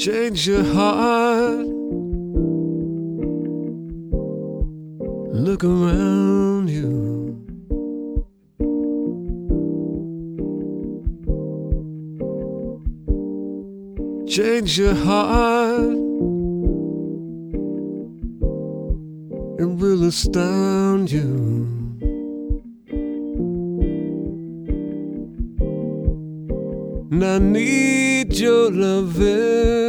Change your heart. Look around you. Change your heart. It will astound you. And I need your loving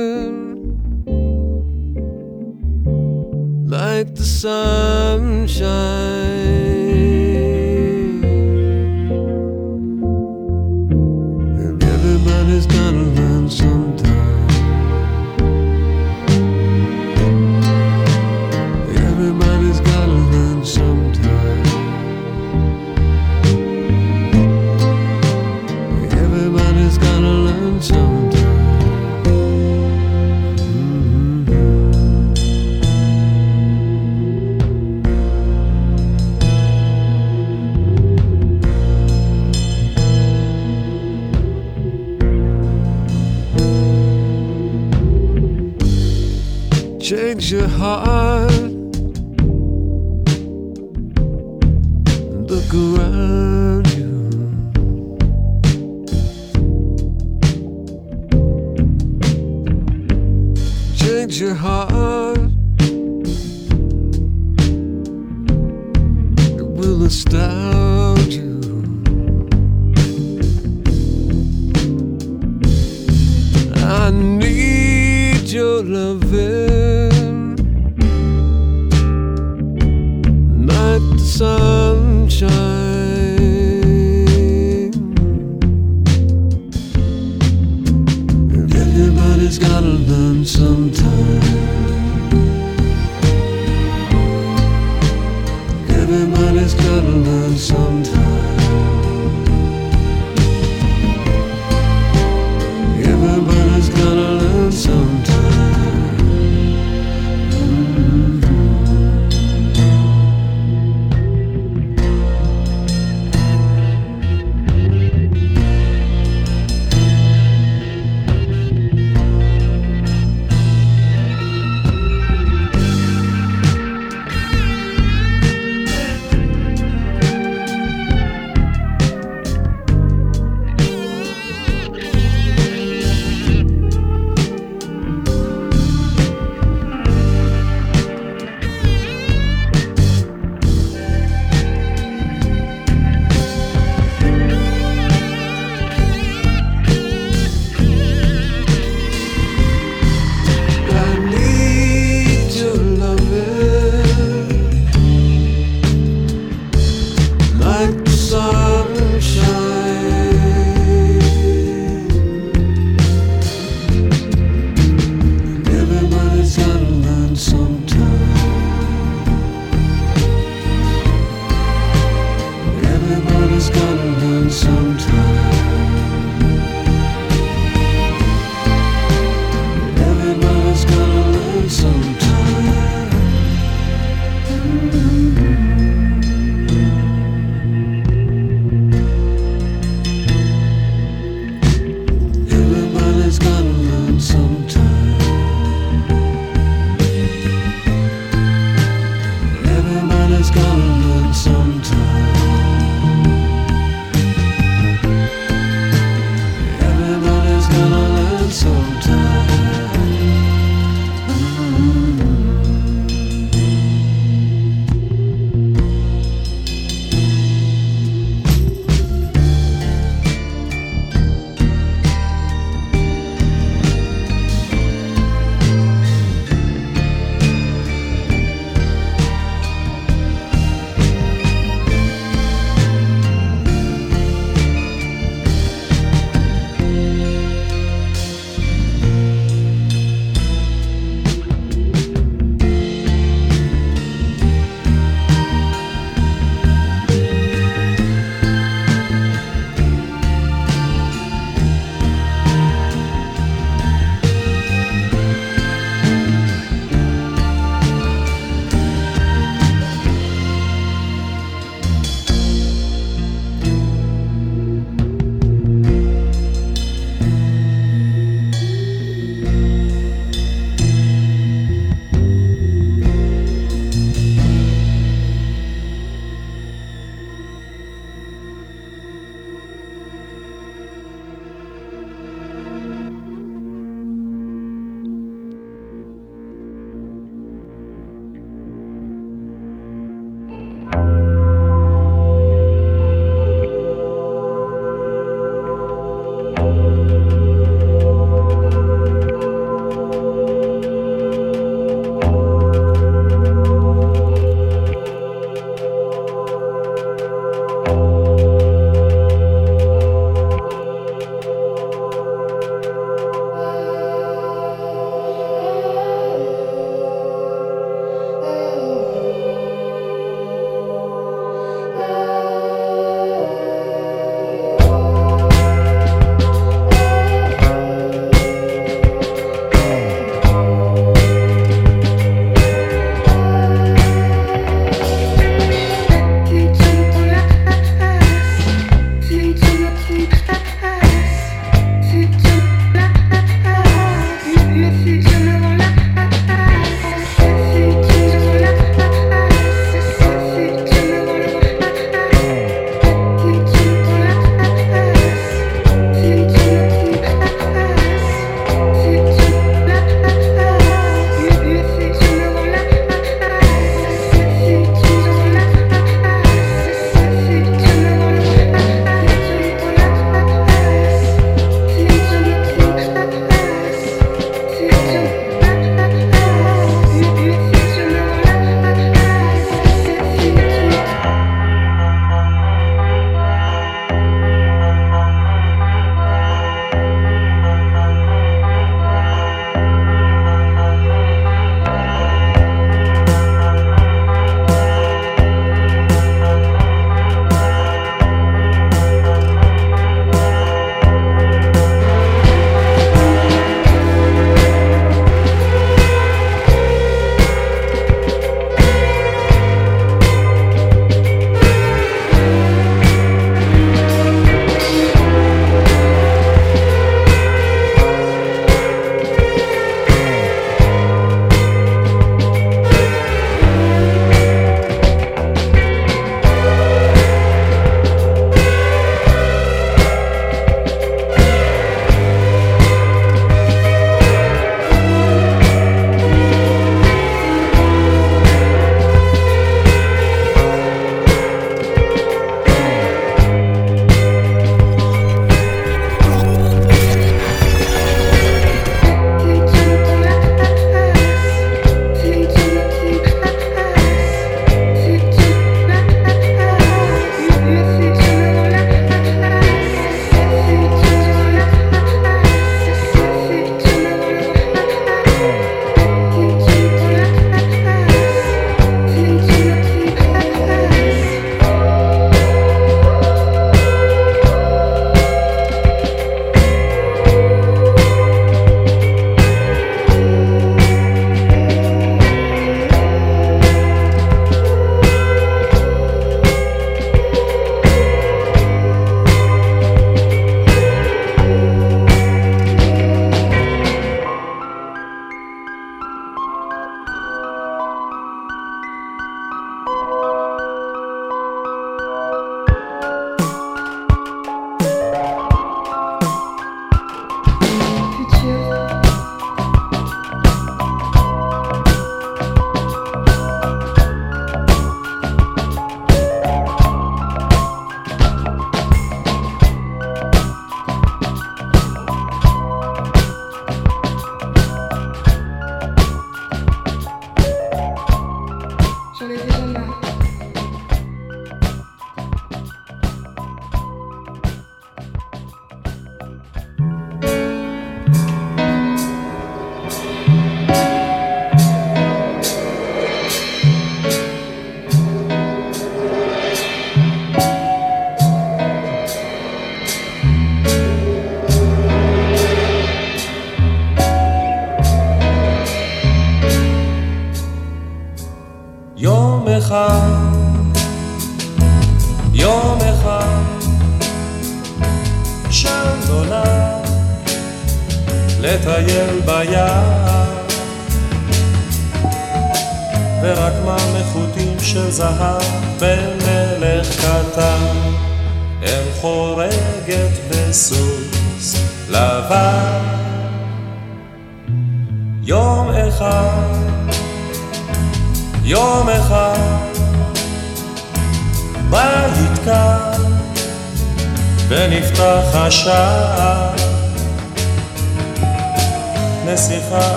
will. I need your loving the sunshine.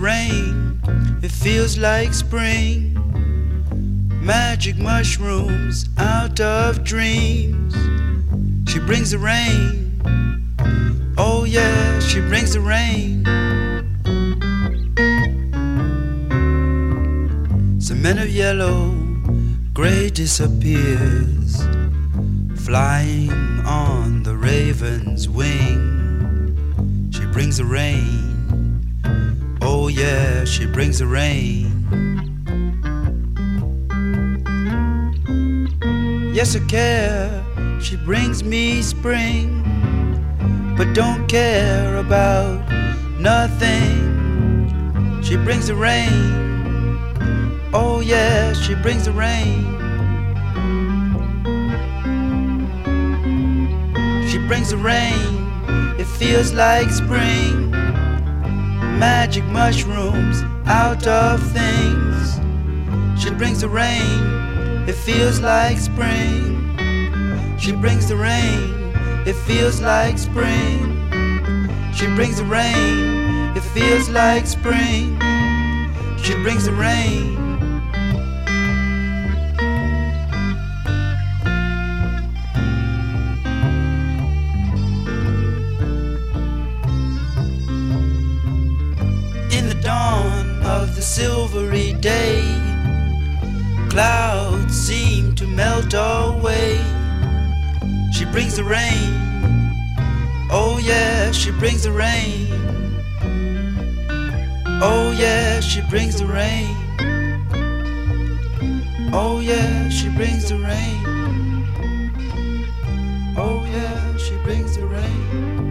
rain, it feels like spring. Magic mushrooms out of dreams. She brings the rain. Oh, yeah, she brings the rain. The men of yellow, gray disappears, flying on the raven's wing. She brings the rain yeah, she brings the rain. Yes, I care, she brings me spring, but don't care about nothing. She brings the rain. Oh, yeah, she brings the rain. She brings the rain. It feels like spring. Magic mushrooms out of things. She brings the rain. It feels like spring. She brings the rain. It feels like spring. She brings the rain. It feels like spring. She brings the rain. The silvery day, clouds seem to melt away. She brings the rain. Oh, yeah, she brings the rain. Oh, yeah, she brings the rain. Oh, yeah, she brings the rain. Oh, yeah, she brings the rain.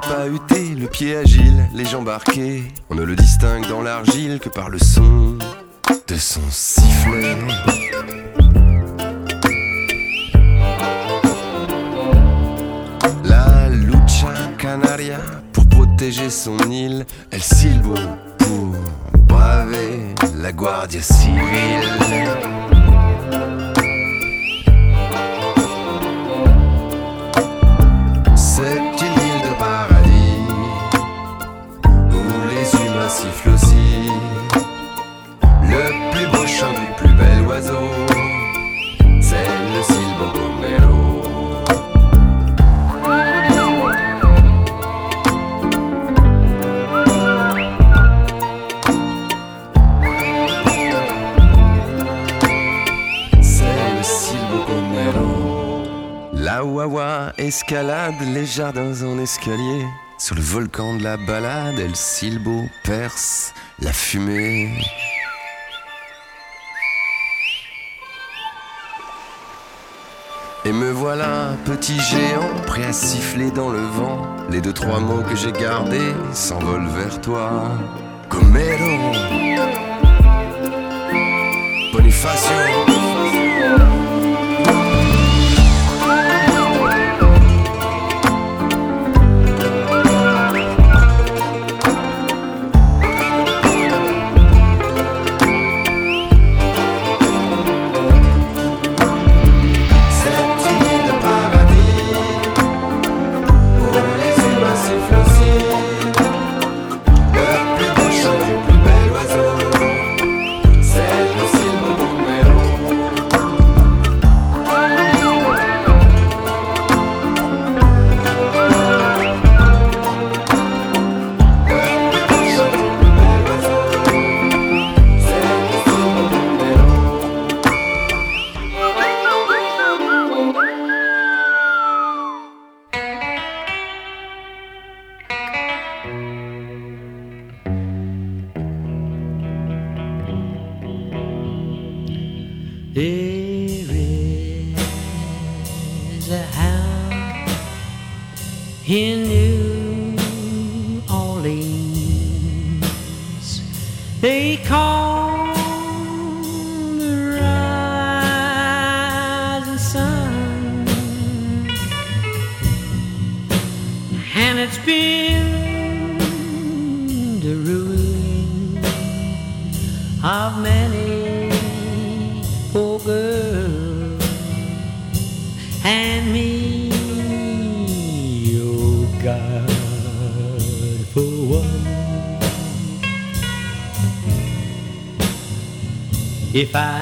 crapahuté, le pied agile, les jambes. On ne le distingue dans l'argile que par le son de son sifflet. La lucha canaria, pour protéger son île, elle silbo pour braver la guardia civile. les jardins en escalier. sur le volcan de la balade, El Silbo perce la fumée. Et me voilà, petit géant, prêt à siffler dans le vent. Les deux, trois mots que j'ai gardés s'envolent vers toi. Comero, Bonifacio. If I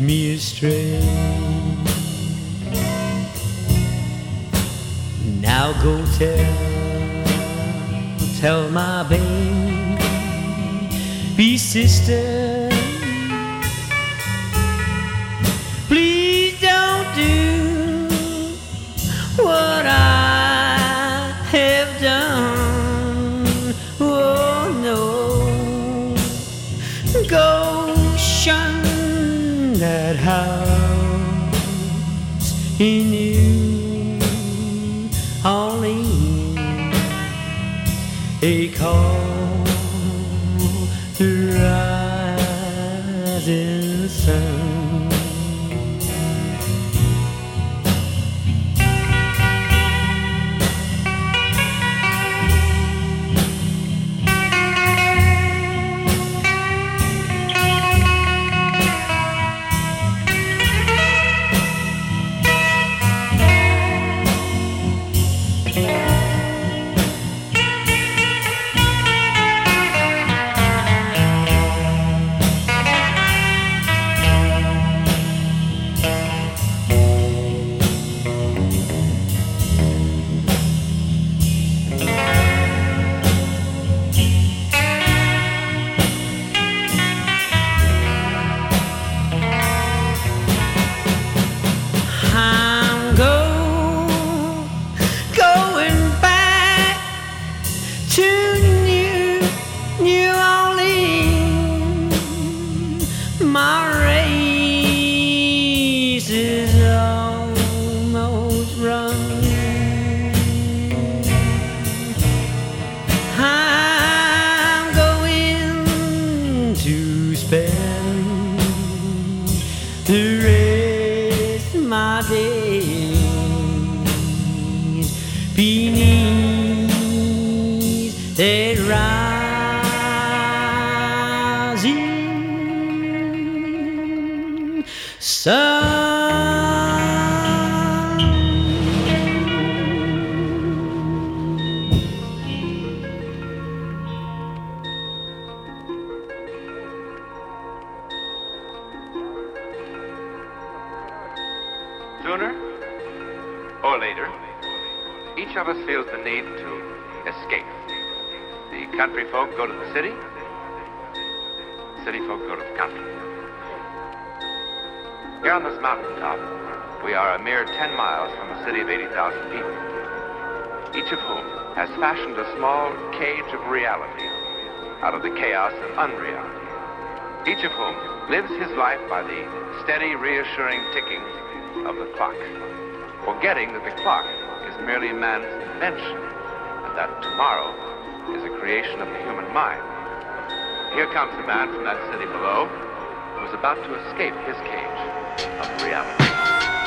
me astray. Now go tell, tell my baby sister, please don't do. lives his life by the steady, reassuring ticking of the clock, forgetting that the clock is merely man's invention and that tomorrow is a creation of the human mind. Here comes a man from that city below who is about to escape his cage of reality.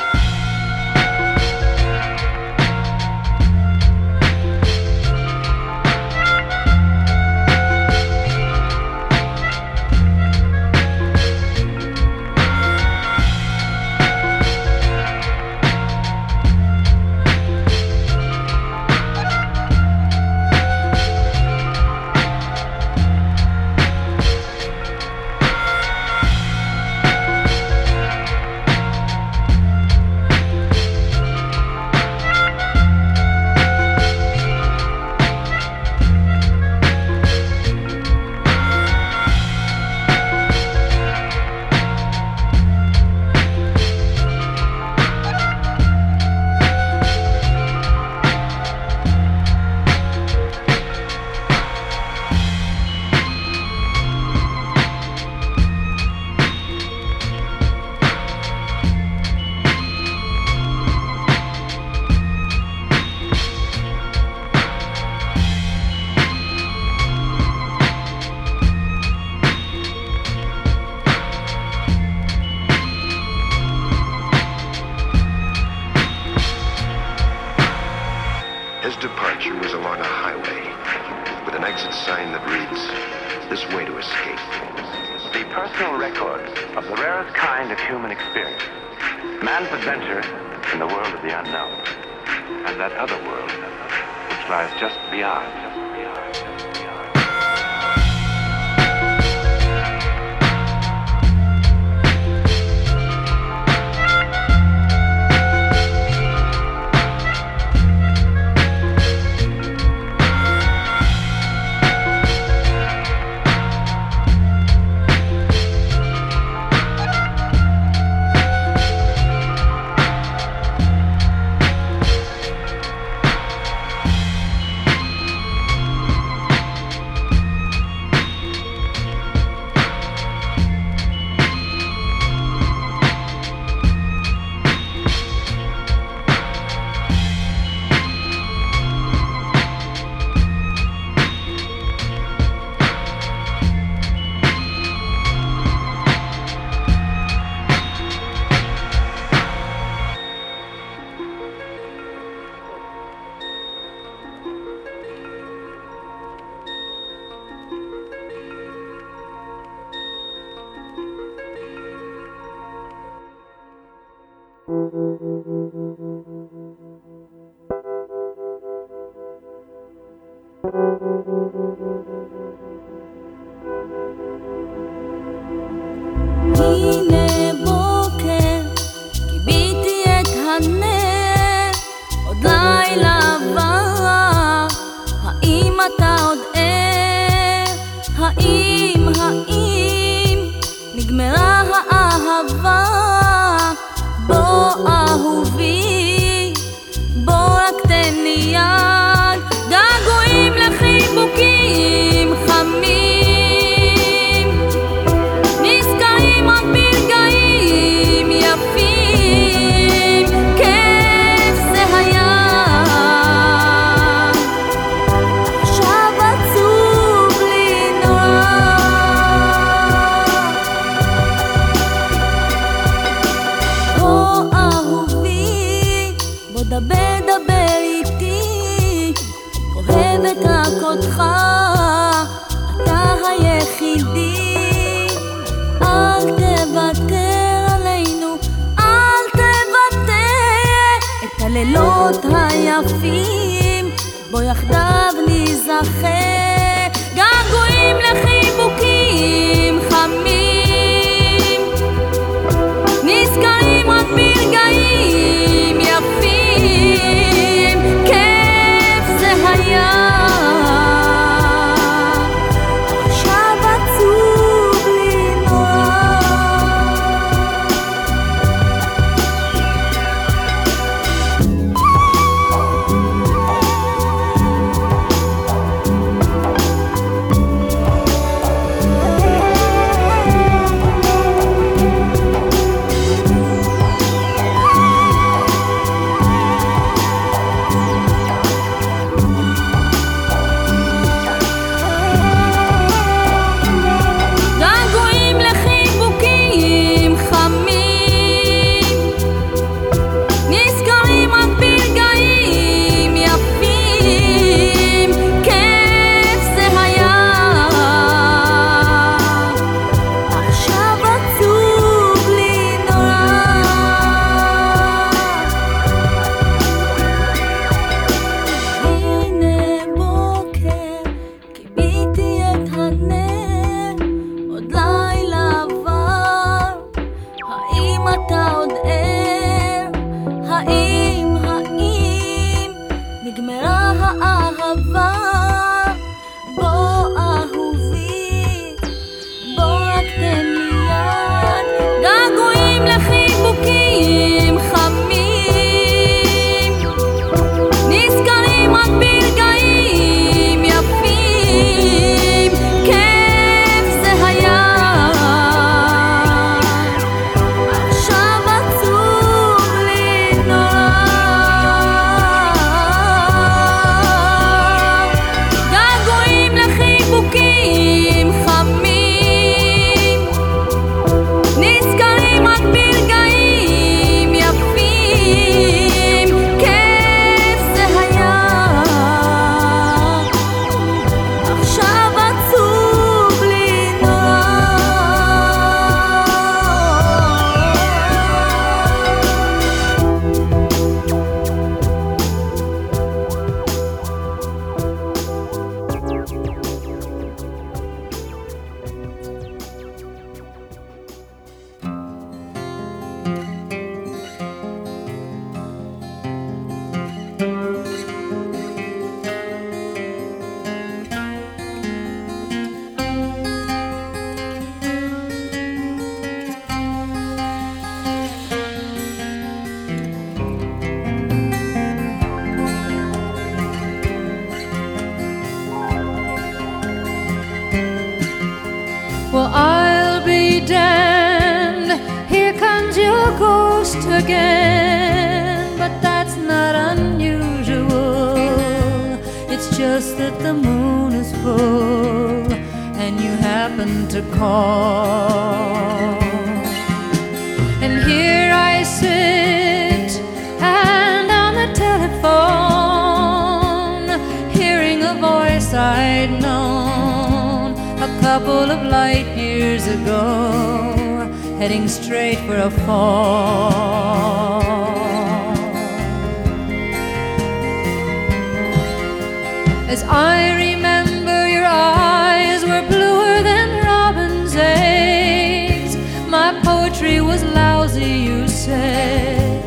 poetry was lousy, you said.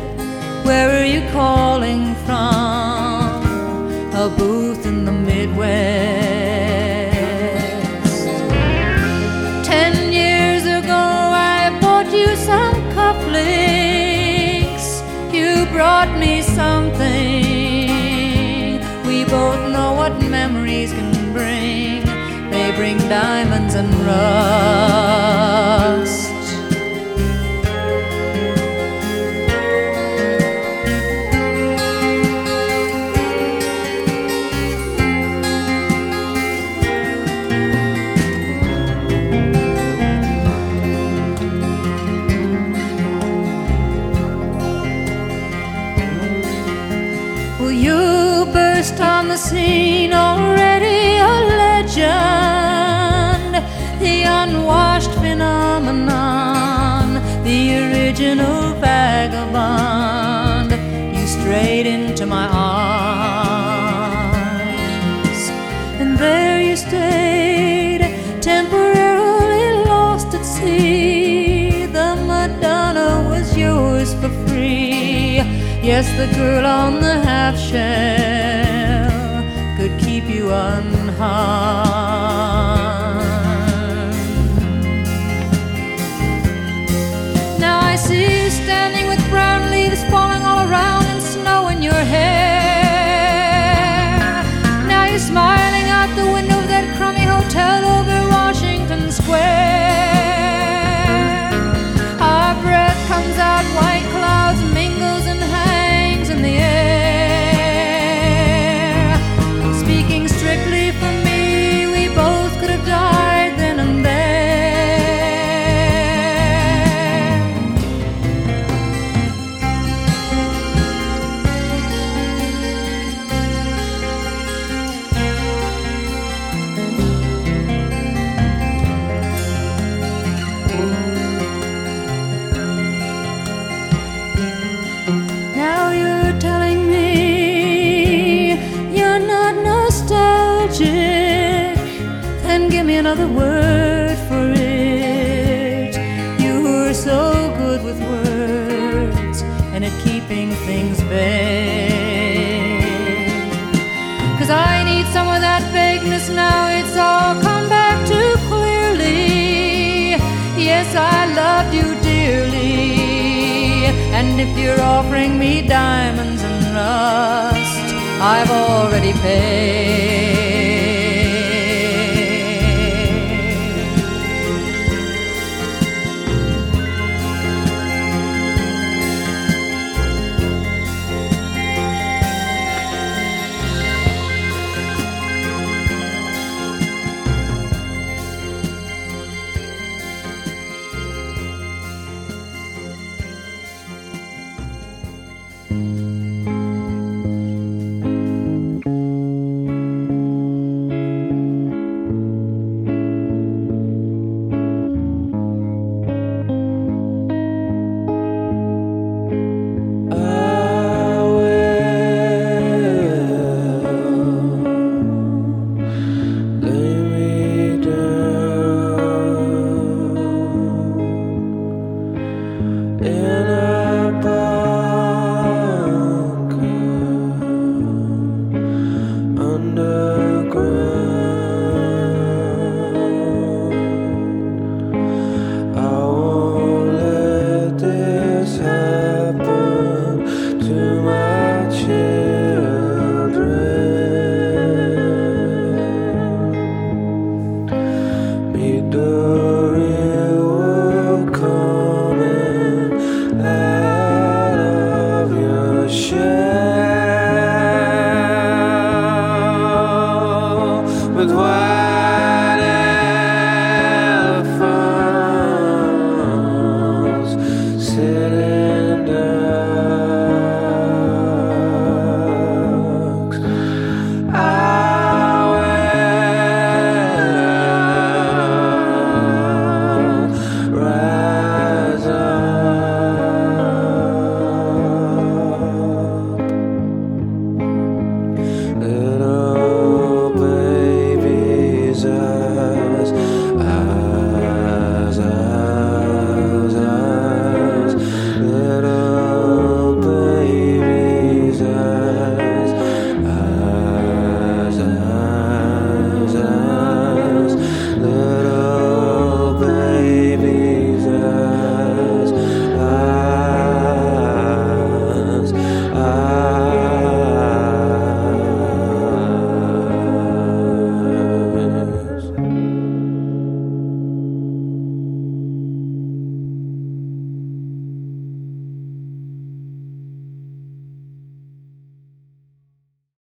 Where are you calling from? A booth in the Midwest. Ten years ago, I bought you some cufflinks. You brought me something. We both know what memories can bring. They bring diamonds and rust. original vagabond, you strayed into my arms. And there you stayed, temporarily lost at sea. The Madonna was yours for free. Yes, the girl on the half shell.